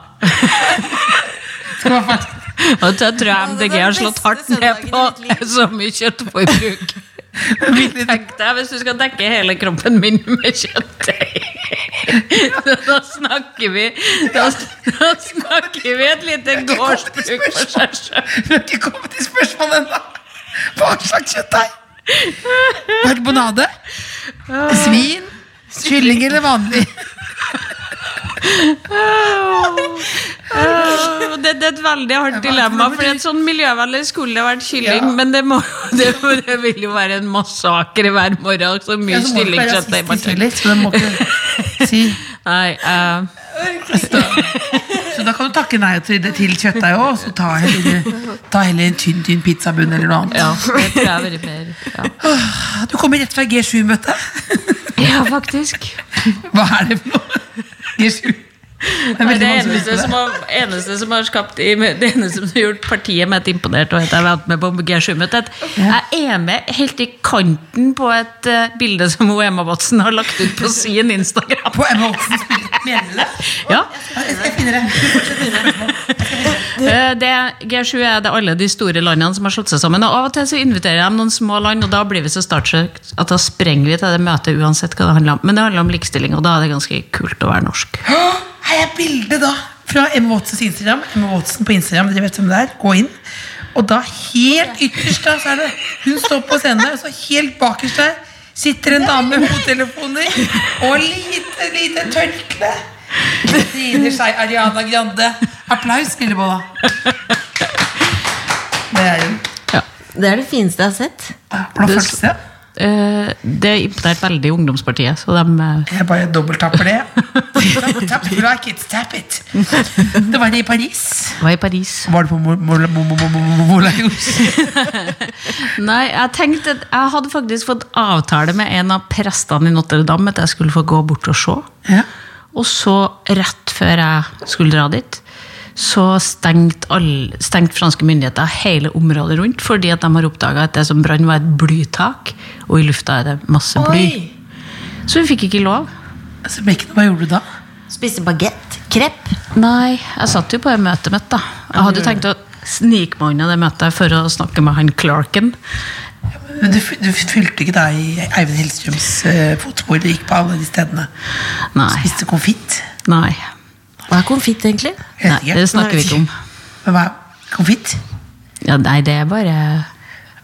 Skal være ferskt. Og det tror jeg MDG har slått hardt ned på så mye kjøttforbruk. Tenk deg hvis du skal dekke hele kroppen min med kjøttdeig. Da snakker vi Da, da snakker vi et lite gårdsbruk for seg sjøl. Vi har ikke kommet til spørsmålet ennå. Hva slags kjøttdeig? Karbonade? Svin? Kylling eller vanlig? Det, det er et veldig hardt dilemma. For et sånn miljøvennlig skulle det vært kylling, Ja. men det, må, det, det vil jo være en massakre hver morgen. Så mye Ja, si Nei, uh... Så da kan du takke nei til, til kjøttdeig òg, så ta heller, ta heller en tynn tynn pizzabunn eller noe annet. Ja, det tror jeg har mer ja. Du kommer rett fra G7-møtet. ja, faktisk. Hva er det for noe? G7. Det er Det, eneste, som har, eneste som har skapt Det eneste som har gjort partiet mitt imponert og at jeg har vært med på G7-møtet, jeg er med helt i kanten på et eh, bilde som Emma Watson har lagt ut på sin Instagram. På Emma Watsons det? Ja, Jeg, finner det. Eh, G7 er det alle de store landene som har slått seg sammen. Og Av og til så inviterer de noen små land, og da blir vi så startsøkt at da sprenger vi til det møtet uansett hva det handler om. Men det handler om likestilling, og da er det ganske kult å være norsk. Her er bildet da fra Emma Watsons Instagram. Emma Watson på Instagram, dere vet hvem det er. Gå inn. Og da helt ytterst da, så er det Hun står på scenen, og så helt bakerst der sitter en dame med hodetelefoner og lite, lite tørkle. Triner seg Ariana Grande. Applaus, Lillebolla. Det er hun. Det er det fineste jeg har sett. Hvordan føles det? Eh, det imponerte veldig Ungdomspartiet, så de eh, Jeg bare dobbelttapper det. Tap, like it, tap it. Det var det i Paris. var i Paris. Var det på Mo- Mo- Mo- Mo- Mo- Mo- Molaus? Nei, jeg tenkte jeg hadde faktisk fått avtale med en av prestene i Notre-Dame at jeg skulle få gå bort og se. Ja. Og så, rett før jeg skulle dra dit, så stengte, all- stengte franske myndigheter hele området rundt, fordi at de har oppdaga at det som brant, var et blytak, og i lufta er det masse bly. Så vi fikk ikke lov. Altså, hva gjorde du da? Spiste bagett. Krepp. Nei, jeg satt jo på et møte mitt, da. Jeg hadde jo tenkt å snike meg unna det møtet for å snakke med han Clarken. Men du, du fulgte ikke da i Eivind Hellstrøms uh, fotspor? Du gikk på alle de stedene? Nei. Spiste konfitt? Nei. Hva er konfitt, egentlig? Nei, det snakker vi ikke om. Hva er konfitt? Ja, nei, det er bare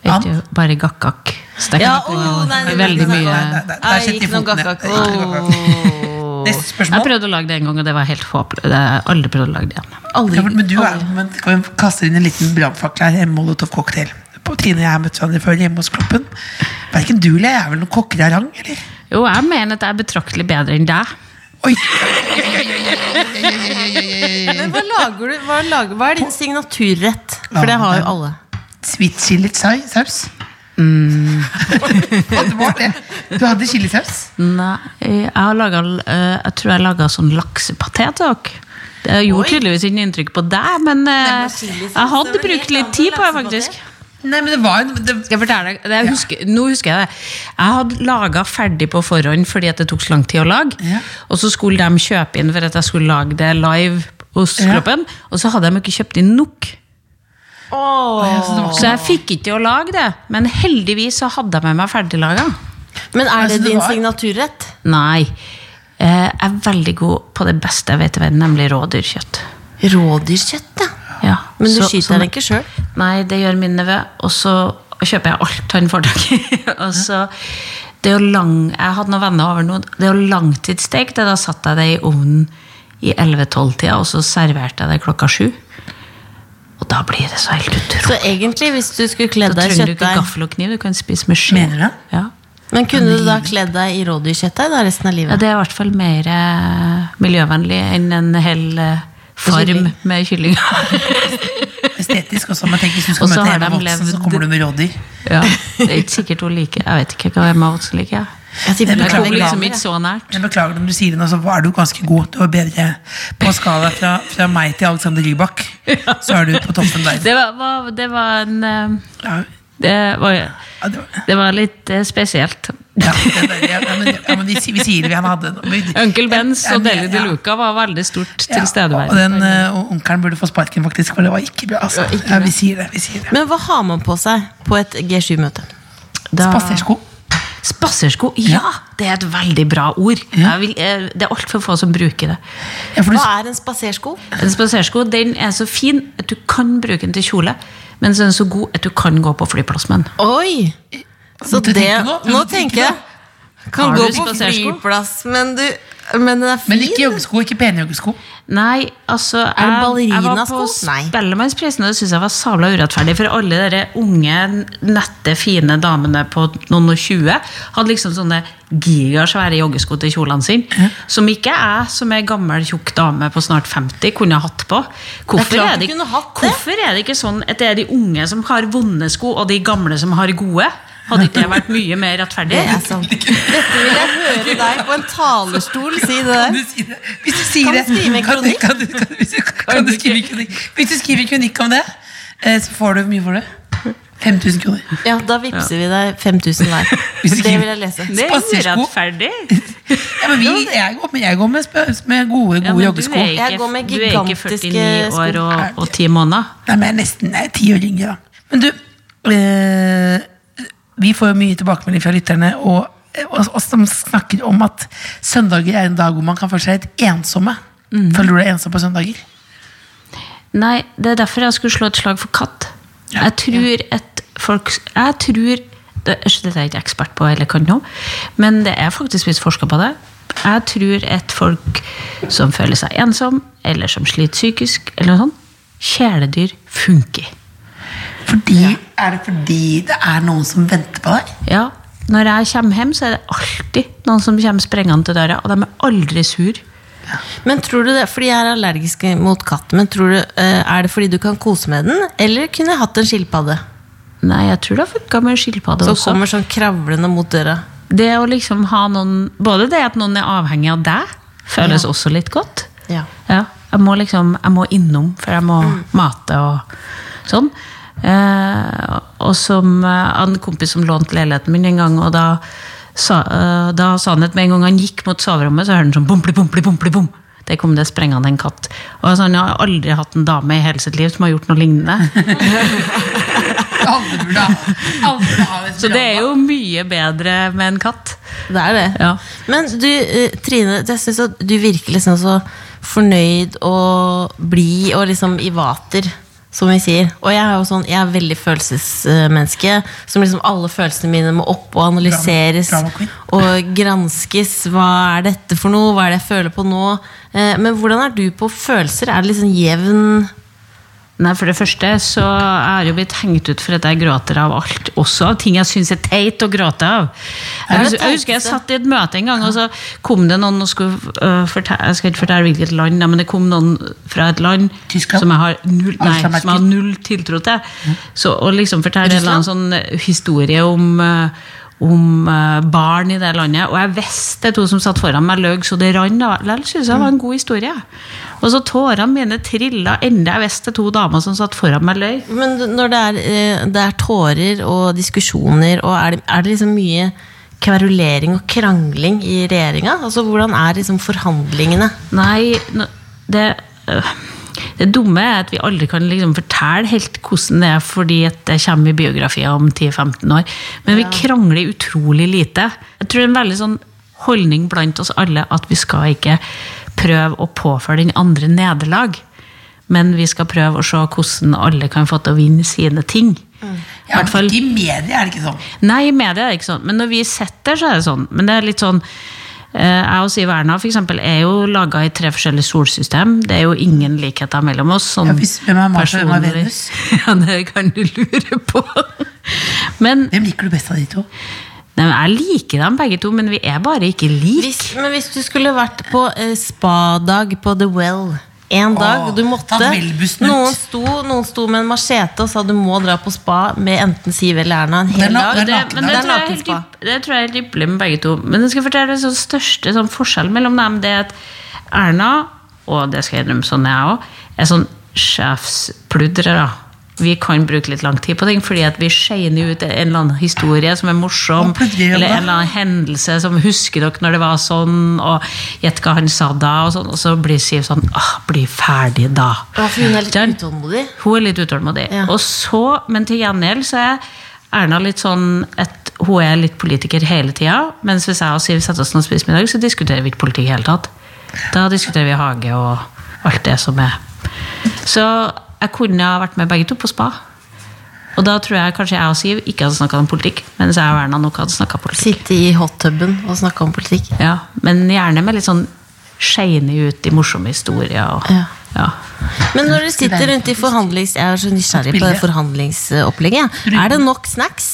vet du, Bare gakkak. Stekt Ja, oh, nei, nei, veldig nei, mye Nei, nei, nei, der Nei, setter ikke noe foten ned. gakkak. Ikke noe gakkak. Neste Jeg prøvde å lage det en gang, og det var helt håpløst. Jeg aldri prøvd å lage det igjen. Ja, men du er, men kan vi kaste inn en liten brannfakkel her? En Molotov cocktail. På Trine og jeg har møtt hverandre før hjemme hos Kloppen. Verken du eller jeg er vel noen kokker av rang, eller? Jo, jeg mener at jeg er betraktelig bedre enn deg. Oi! Men hva lager du? Hva, lager, hva er din signaturrett? For det har jo alle. Sweet chili sai- saus? Mm. det var det. Du hadde chilisaus? Nei, jeg har laget, eh, Jeg tror jeg laga sånn laksepaté til dere. Det gjorde tydeligvis ikke inntrykk på deg, men eh, med chilisaus, jeg hadde brukt helt litt annet tid på det, laksepaté. Nei, men det var jo det, Skal jeg fortelle deg, jeg husker, Nå husker jeg det. Jeg hadde laga ferdig på forhånd fordi at det tok så lang tid å lage. Ja. Og så skulle de kjøpe inn for at jeg skulle lage det live hos Ja. Kloppen. Og så hadde de ikke kjøpt inn nok. ja, så Så jeg fikk ikke til å lage det. Men heldigvis så hadde jeg med meg ferdiglaga. Men er Altså, det det din var- signaturrett? Nei. Eh, Jeg er veldig god på det beste jeg vet i verden, nemlig rådyrkjøtt. Rådyrkjøtt, ja. Men du så- skyter så- den ikke sjøl? Nei, det gjør min nevø. Og så kjøper jeg alt han får tak i. og så det er lang, Jeg hadde noen venner over nå. Det er jo langtidsstekt. Da satte jeg det i ovnen i 11-12-tida, og så serverte jeg det klokka sju. Og da blir det så helt utrolig. Så egentlig, hvis du skulle kledd Da deg i trenger du ikke gaffel og kniv, du kan spise med skje. Mener du det? Ja. Men kunne du da kledd deg i rådyrkjøttdeig da resten av livet? ja. Det er i hvert fall mer eh, miljøvennlig enn en hel eh, farm med kylling. estetisk også. Men tenk hvis du skal møte Emma Watson, så kommer du med rådyr. ja, det er ikke sikkert hun liker Jeg vet ikke hva Emma Watson liker. jeg. Jeg Jeg kommer liksom. Jeg beklager om du sier det så er du ganske god. Du er bedre på skala fra, fra meg til Alexander Rybak. Så er du på toppen der. Det var, var, det var en eh, Det var, det var, litt eh, spesielt. Ja, ja, men, ja, men vi, sier- vi sier det, han hadde Onkel Bens og Deli de. Luca var veldig stort Ja, tilstedeværende. Og den uh, onkelen burde få sparken, faktisk, for det var ikke bra. Altså. Ja, vi sier det. vi sier det Men hva har man på seg på et G7-møte? Da- Spasersko. Spasersko, ja! Det er et veldig bra ord. Jeg vil, eh, det er altfor få som bruker det. Ja, for du, Hva er en spasersko? En spasersko den er så fin at du kan bruke den til kjole, men så er den så god at du kan gå på flyplass med den. Oi! Så det nå, tenker jeg Kan gå på flyplass, men du Men den er fin. men ikke joggesko, ikke pene joggesko. Nei, altså Er det jeg- Jeg var ballerinasko? Nei. Spellemannsprisen, og det syns jeg var sabla urettferdig. For alle de unge, nette, fine damene på noen og tjue hadde liksom sånne gigasvære joggesko til kjolene sine. Som ikke jeg, som er gammel, tjukk dame på snart 50, kunne hatt på. Hvorfor er, det, det. hvorfor er det ikke sånn at det er de unge som har vonde sko, og de gamle som har gode? Hadde ikke det vært mye mer rettferdig? Det er sant. Dette vil jeg høre deg på en talerstol si det Kan du si det? Hvis du sier Kan du skrive en kronikk? Kan du, kan, hvis du, kan du skrive en kronikk? Hvis du skriver kronikk om det, eh, så får du hvor mye for det? 5000 kroner. Ja, da vippser vi deg 5000 hver. Det vil jeg lese. Det er urettferdig. Ja, men vi, jeg, går med, jeg går med, gode, Ja, gode men joggesko. Jeg går med du er ikke 49 år og, og 10 måneder. Nei, men jeg er nesten jeg er ti år yngre, da. Men du, eh, vi får jo mye tilbakemelding fra lytterne, og og som snakker om at søndager er en dag hvor man kan føle seg litt ensomme. Mm. Føler du deg ensom på søndager? Nei, det er derfor jeg skulle slå et slag for katt. Ja. Jeg tror at folk Jeg tror det, Dette er jeg ikke ekspert på, eller kan noe, men det er faktisk visst forska på det. Jeg tror at folk som føler seg ensom, eller som sliter psykisk, eller noe sånt, kjæledyr funker. Fordi, Er det fordi det er noen som venter på deg? Ja, Når jeg kommer hjem, så er det alltid noen som kommer sprengende til døra, og de er aldri sur. Men tror du det, fordi jeg er allergisk mot katt, men tror du, eh, er det fordi du kan kose med den, eller kunne jeg hatt en skilpadde? Nei, jeg tror det har funka med en skilpadde Som kommer sånn kravlende mot døra. Det å liksom ha noen Både det at noen er avhengig av deg, føles Ja. også litt godt. Ja. Ja, jeg må liksom Jeg må innom, for jeg må mate og sånn. Eh, og som eh, en kompis som lånte leiligheten min en gang, og da sa, eh, da sa han at med en gang han gikk mot soverommet, så hørte han sånn bompli, bompli, bompli, bom. Der kom det sprengende en katt. Og altså, Han har aldri hatt en dame i hele sitt liv som har gjort noe lignende. Alle burde ha, alle burde ha. Så det er jo mye bedre med en katt. Det er det. Ja. Men du, eh, Trine, jeg syns du virker liksom så fornøyd og blid og liksom i vater, som vi sier. Og jeg er jo sånn, jeg er veldig følelsesmenneske. Som liksom alle følelsene mine må opp og analyseres. Drama- drama. Og granskes. Hva er dette for noe? Hva er det jeg føler på nå? Eh, Men hvordan er du på følelser? Er det liksom jevn Nei, For det første så er jeg jo blitt hengt ut for at jeg gråter av alt. Også av ting jeg syns er teit å gråte av. Jeg, jeg husker jeg satt i et møte en gang, og så kom det noen og skulle uh, fortelle, Jeg skal ikke fortelle hvilket land, men det kom noen fra et land Tyskland? som jeg har null, nei, som jeg har null tiltro til. Så, og liksom fortelle en eller annen sånn øh, historie om øh, om øh, barn i det landet. Og jeg visste to som satt foran meg, løy så det rant. Likevel syntes jeg det var en god historie. Og så tårene mine trilla enda jeg visste to damer som satt foran meg, løy. Men når det er, eh, det er tårer og diskusjoner, og er det, er det liksom mye kverulering og krangling i regjeringa? Altså, hvordan er liksom forhandlingene? Nei, det øh, Det dumme er at vi aldri kan liksom fortelle helt hvordan det er, fordi at det kommer i biografier om 10-15 år. Men vi krangler utrolig lite. Jeg tror det er en veldig sånn holdning blant oss alle at vi skal ikke prøve å påføre den andre nederlag. Men vi skal prøve å se hvordan alle kan få til å vinne sine ting. I Ja, I media er det ikke sånn. Nei, i media er det ikke sånn. Men når vi sitter, så er det sånn. Men det er litt sånn Jeg og Siv Erna for eksempel, er jo laga i tre forskjellige solsystem. Det er jo ingen likheter mellom oss. Sånn Ja, hvis- hvem er Mars og. Venus? Ja, det kan du lure på. Men Hvem liker du best av de to? nei, Jeg liker dem begge to, men vi er bare ikke like. Hvis, men hvis du skulle vært på eh, spadag på The Well en dag, du måtte noen sto, noen sto med en machete og sa du må dra på spa med enten Siv eller Erna en hel dag. det men tror jeg er helt er ypperlig med begge to. Men jeg skal fortelle den største sånn forskjellen mellom dem. Det er at Erna, og det skal jeg innrømme sånn jeg òg, er sånn sjefspludrere. Vi kan bruke litt lang tid på ting, fordi at vi skeiner ut en eller annen historie som er morsom. Eller en eller annen hendelse som husker dere når det var sånn, og gjett hva han sa da, og sånn. Og så blir Siv sånn ah, bli ferdig da. Ja, for hun er litt utålmodig. Hun er litt utålmodig. Ja. Og så, men til gjengjeld så er Erna litt sånn at hun er litt politiker hele tida. Mens hvis jeg og Siv setter oss ned og spiser middag, så diskuterer vi ikke politikk i hele tatt. Da diskuterer vi hage og alt det som er. Så jeg kunne ha vært med begge to på spa. Og da tror jeg kanskje jeg og Siv ikke hadde snakka om politikk, mens jeg og Erna nok hadde snakka politikk. Sitte i hottuben og snakke om politikk. Ja, men gjerne med litt sånn skeiner ut i morsomme historier. Og, Ja. ja. Men når dere sitter rundt i forhandlings... Jeg er så nysgjerrig på det forhandlingsopplegget. Er det nok snacks?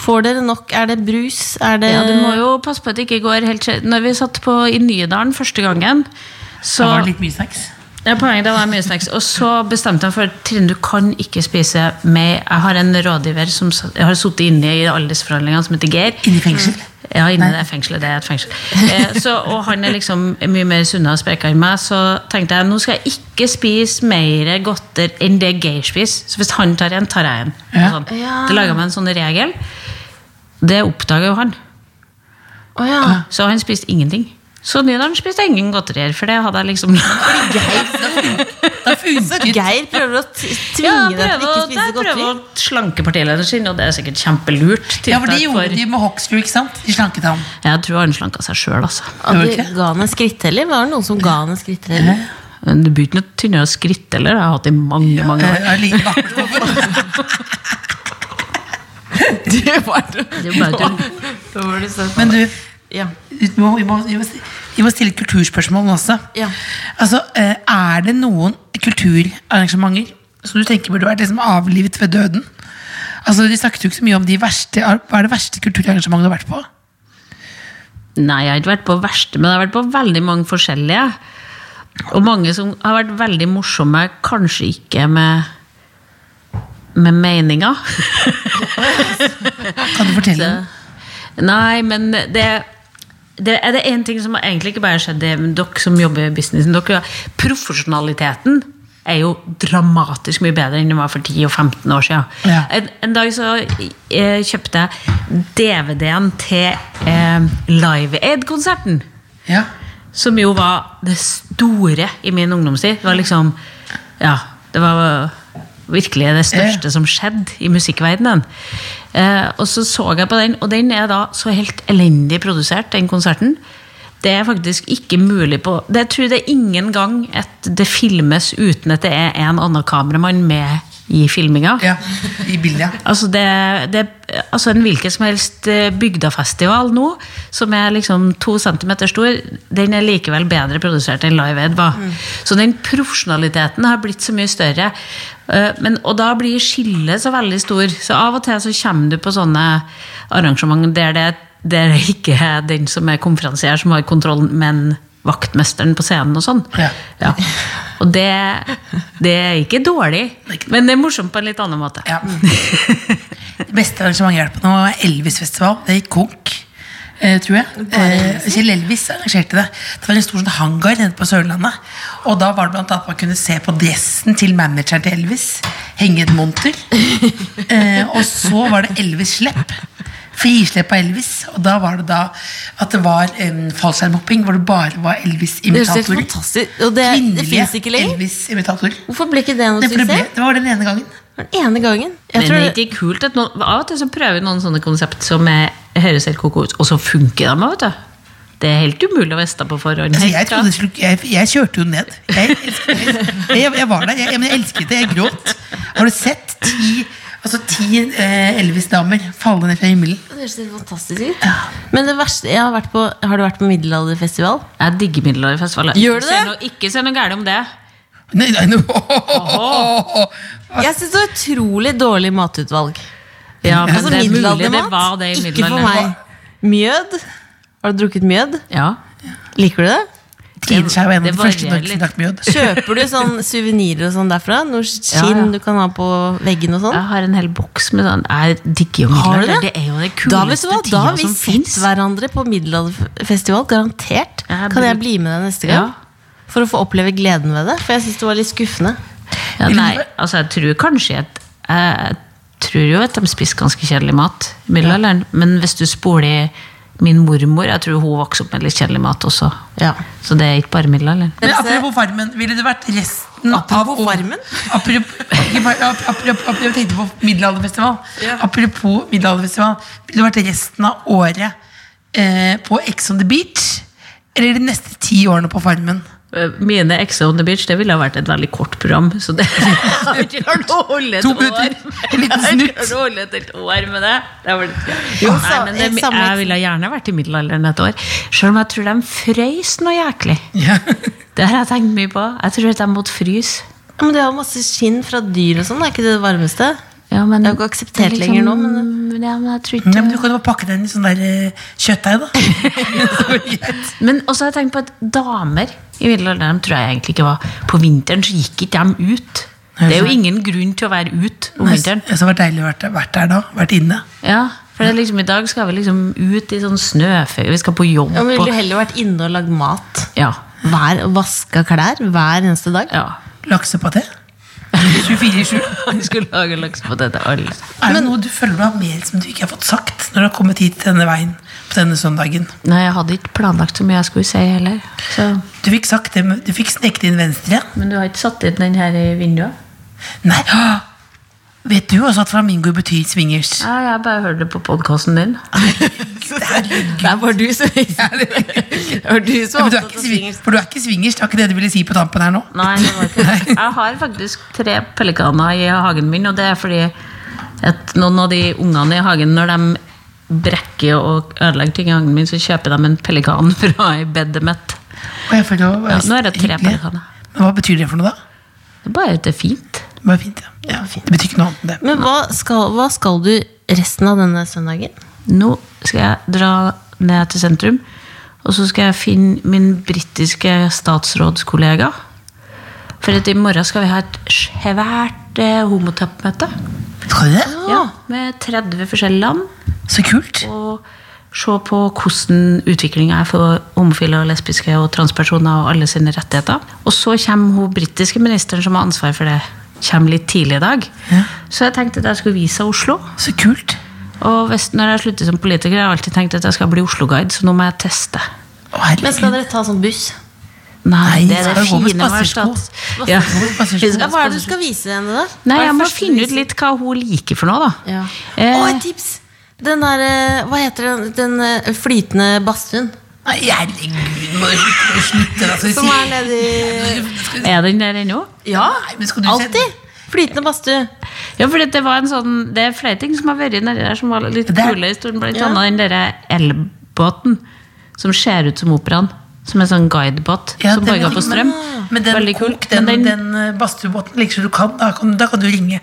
Får dere nok? Er det brus? Er det Ja, du må jo passe på at det ikke går helt Når vi satt på i Nydalen første gangen, så Da var det litt mye snacks. Ja, poenget det var mye snacks. Og så bestemte jeg for Trine, du kan ikke spise med Jeg har en rådgiver som jeg har sittet inne i aldersforhandlingene, som heter Geir. Inni fengsel. Ja, inni det fengselet. Det er et fengsel. Eh, så, og han er liksom mye mer sunna og sprekere enn meg. Så tenkte jeg nå skal jeg ikke spise mer godter enn det Geir spiser. Så hvis han tar en, tar jeg en. Ja. Sånn. Ja. Det laga meg en sånn regel. Det oppdaga jo han. Oh, ja. Så han spiste ingenting. Så Nydalen spiste ingen godterier, for det hadde jeg liksom Så Geir prøver å Ja, tvinge deg til å ikke å spise der prøver godteri? å slanke partilederen sin, og det er sikkert kjempelurt. Ja, for de gjorde de med Hoksrud, ikke sant? De slanket ham. Jeg tror han slanka seg sjøl, altså. Og de ga han en skritteller? Var det noen som ga han en skritteller? Men Det blir ikke noe tynnere skritt har Jeg har hatt i mange mange år. Det var det. Det er var det. Men du, Ja. vi må, vi, må, vi, må, vi må stille kulturspørsmål også. Ja. Altså, eh, Er det noen kulturarrangementer som du tenker burde vært liksom avlivet ved døden? Altså, De snakket jo ikke så mye om de verste Hva er det verste kulturarrangementet du har vært på? Nei, jeg har ikke vært på verste, men jeg har vært på veldig mange forskjellige. Og mange som har vært veldig morsomme, kanskje ikke med med meninger. Kan du fortelle? Så, Nei, men det, det er det én ting som egentlig ikke bare har skjedd, det med dere som jobber i businessen. Dere, profesjonaliteten er jo dramatisk mye bedre enn den var for 10 og 15 år siden. Ja. En, en dag så eh, kjøpte jeg DVD-en til eh, Live Aid-konserten. Ja. Som jo var det store i min ungdomstid. Det var liksom Ja, det var virkelig det største som skjedde i musikkverdenen. Eh, og så så jeg på den, og den er da så helt elendig produsert, den konserten. Det er faktisk ikke mulig på det, Jeg tror det er ingen gang at det filmes uten at det er en annen kameramann med i filminga. ja. I bildet. Altså, det, det, altså en hvilken som helst eh, bygdafestival nå, som er liksom to centimeter stor, den er likevel bedre produsert enn Live Aid var. Så den profesjonaliteten har blitt så mye større. Eh, Men, og da blir skillet så veldig stor. Så av og til så kommer du på sånne arrangement der det, der det ikke er den som er konferansier som har kontrollen, men vaktmesteren på scenen og sånn. Ja. Ja. Og det, det er ikke dårlig, men det er morsomt på en litt annen måte. Ja. Det beste arrangementet jeg har vært på nå, var Elvis-festival. Det gikk konk. Eh, tror jeg. Eh, Kjell Elvis arrangerte det. Det var en stor sånn hangar nede på Sørlandet. Og da var det blant annet at man kunne se på dressen til manageren til Elvis. Henge et monter. Eh, og så var det Elvis-slepp. Frislepp av Elvis. Og da var det da at det var um, fallskjermhopping hvor det bare var Elvis-imitatorer. Kvinnelige. Elvis-imitatorer. Hvorfor ble ikke det noe det, suksess? det var den ene gangen. Den ene gangen. Jeg Men det er ikke kult at noen, Av og til så prøver noen sånne konsept som er, høres helt koko ut, og så funker de. vet du. Det er helt umulig å vite på forhånd. Altså, jeg, trodde, jeg, jeg kjørte jo ned. Jeg, jeg, jeg var der. Jeg elsket det. Jeg gråt. Har du sett ti, altså, ti eh, Elvis-damer falle ned fra himmelen? det høres helt fantastisk ut. Men det verste jeg har, vært på, har du vært på middelalderfestival? Jeg digger middelalderfestival. Gjør du Ikke se det? noe- Ikke se noe gærent om det. Nei, nei, no. Jeg syns det var utrolig dårlig matutvalg. Ja, men Altså det er mulig det middelaldermat. var det i Ikke for meg. Mjød? Har du drukket mjød? Ja. Liker du det? I varierer litt. Kjøper du sånn suvenirer og sånn derfra? Noe skinn Ja, ja. du kan ha på veggen og sånn? Jeg har en hel boks med sånn Jeg digger Har du det? Det er jo det Da vet du kuleste hva, da har vi sett hverandre på middelalderfestival. Garantert. Jeg Kan jeg bli med deg neste gang? Ja. For å få oppleve gleden ved det. For jeg syns det var litt skuffende. Ja, nei, altså jeg tror kanskje at Jeg tror jo at de spiser ganske kjedelig mat i middelalderen. Men hvis du spoler min mormor Jeg tror hun vokste opp med litt kjedelig mat også. Ja. Så det er ikke bare middelalderen. Men apropos Farmen, ville det vært resten Apropos av Farmen? Apropos, ikke bare- ap- apropos, apropos, jeg tenkte på middelalderfestival. Ja. Apropos middelalderfestival, ville det vært resten av året eh, på Ex on the Beach? Eller de neste ti årene på Farmen? Eh, Mine Ex on the Beach det ville ha vært et veldig kort program. Så det har ikke klart å holde et To år. minutter, en liten Jeg har klart å holde et helt år med det. det. Jo, Nei, men det, jeg ville gjerne vært i middelalderen et år. Selv om jeg tror de frøys noe jæklig. Det har jeg tenkt mye på. Jeg tror at de måtte fryse. Men er har masse skinn fra dyr og sånn, er ikke det det varmeste? Ja, men, Det er jo ikke akseptert er lenger nå, men- ja, men jeg tror ikke Ja, men du kan jo bare pakke den i sånn der eh, kjøttdeig, da. Men også har jeg tenkt på at damer i middelalderen tror jeg egentlig ikke var På vinteren så gikk ikke de ut. Det er jo ingen grunn til å være ute om Nei, vinteren. Det var deilig å vært, vært der da. Vært inne. Ja, for det er liksom, I dag skal vi liksom ut i sånn snøføye, vi skal på jobb. Ja, men Ville du heller vært inne og lagd mat? ja, Vaska klær hver eneste dag? ja. Laksepaté. 24-7. Vi skulle lage laksepoteter. alle. Er det noe du føler du har mer som du ikke har fått sagt når du har kommet hit denne veien på denne søndagen? Nei, jeg hadde ikke planlagt så mye jeg skulle si heller. Så. Du fikk sagt det, du fikk sneket inn venstre. Men du har ikke satt inn den her i vinduet? Nei! Vet du også at flamingo betyr swingers? Ja, jeg bare hørte det på podkasten din. Det var du som var du som men opptatt av swingers, swingers. for du er ikke swingers, det var ikke det du ville si på tampen her nå? Nei, det var ikke det. Jeg har faktisk tre pelikaner i hagen min, og det er fordi at noen av de ungene i hagen, når de brekker og ødelegger ting i hagen min, så kjøper de en pelikan fra i bedet mitt. Ja, nå er det tre pelikaner. Men hva betyr det for noe, da? Det er bare at det er fint. Det var fint, ja. ja det betyr ikke noe annet enn det. Men hva skal, hva skal du resten av denne søndagen? Nå skal jeg dra ned til sentrum, og så skal jeg finne min britiske statsrådskollega. For at i morgen skal vi ha et svært eh, homotoppmøte. Skal du det? Ja, med 30 forskjellige land. Så kult. Og se på hvordan utviklinga er for homofile og lesbiske og transpersoner og alle sine rettigheter. Og så kommer hun britiske ministeren som har ansvar for det, kommer litt tidlig i dag. Ja. Så jeg tenkte at jeg skulle vise Oslo. Så kult. Og hvis, når jeg slutter som politiker, jeg har jeg alltid tenkt at jeg skal bli Oslo-guide, så nå må jeg teste. Å. Men skal dere ta sånn buss? Nei, Nei, det er det fine med. Ja. Ja, hva er det du skal vise henne, da? Nei, jeg må finne ut litt hva hun liker for noe, da. Ja. Eh, Å, et tips! Den der, eh, hva heter den, den eh, flytende badstuen? Nei, herregud, må du slutte, slutte da, Som er nedi Er den der ennå? Ja, men skal du alltid! Flytende badstue. Ja, for det var en sånn Det er flere ting som har vært nedi der som var litt kule i historien. Blant Ja. annet den derre elbåten som ser ut som operaen. Som en sånn guidebåt Ja, som den bare går er på strøm. Men den, Veldig kult. den, Men den, eh, badstuebåten like så du kan da, kan da kan du ringe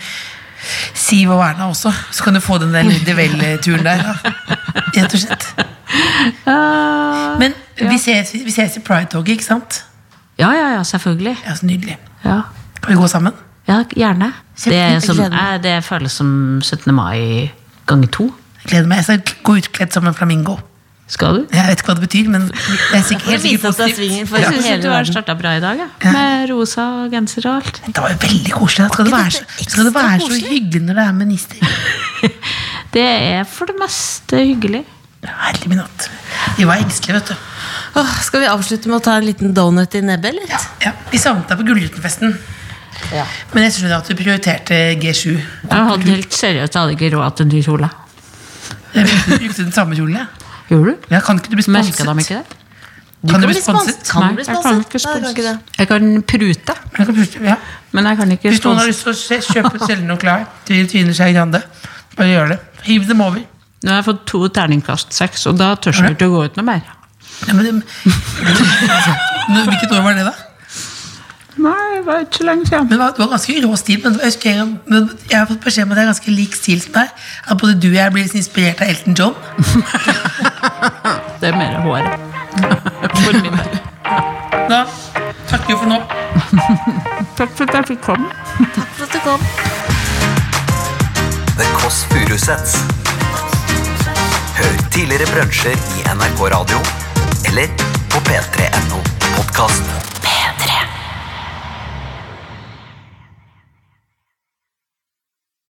Siv og Erna også. Så kan du få den der Vel-turen der. Rett og slett. Ah, Men vi, ses, vi ses i Pride-toget, ikke sant? ja, ja, ja, selvfølgelig. Ja, så Nydelig. Ja, Kan vi gå sammen? ja gjerne. Det, som, er, det føles som 17. mai ganger to. Jeg gleder meg. Jeg skal gå utkledd som en flamingo. Skal du? Jeg vet ikke hva det betyr, men det er sikker, helt sikkert er positivt. Jeg Ja. syns hele du har starta bra i dag, ja. med rosa genser og alt. Det var jo veldig koselig. da. Skal det være så, skal det være så hyggelig når det er minister? Det er for det meste hyggelig. Herlig min natt. Vi var engstelige, vet du. Åh, skal vi avslutte med å ta en liten donut i nebbet, eller? Ja, Vi savnet deg på Gullrutenfesten. Men jeg skjønner at du prioriterte G7. Jeg hadde helt seriøst jeg hadde ikke råd til en ny kjole. Jeg brukte den samme kjolen, jeg. Gjorde du? Ja, kan ikke du bli Merka sponset? de ikke det? Kan du bli bli sponset? sponset. Kan du bli kan sponset? kan ikke sponset. Jeg kan prute, Jeg kan prute ja. men jeg kan ikke Hvis noen har lyst til å se- kjøpe selge noen klær til Trine Skei Grande, bare gjør det. Hiv dem over. Nå har jeg fått to terningkast seks, og da tør jeg ikke å gå ut noe mer. Ja, men, Hvilket år var det, da? Nei, det var ikke så lenge siden. Men det var, ganske rå stil. Men jeg, men jeg har fått beskjed om at det er ganske lik stil som deg. At både du og jeg blir litt inspirert av Elton John. Det er mer hår. For min del. Da takker vi for nå. Takk for at jeg fikk komme. Takk for at du kom. The Kåss Furuseths. Hør tidligere brunsjer i NRK Radio eller på p3.no podkast.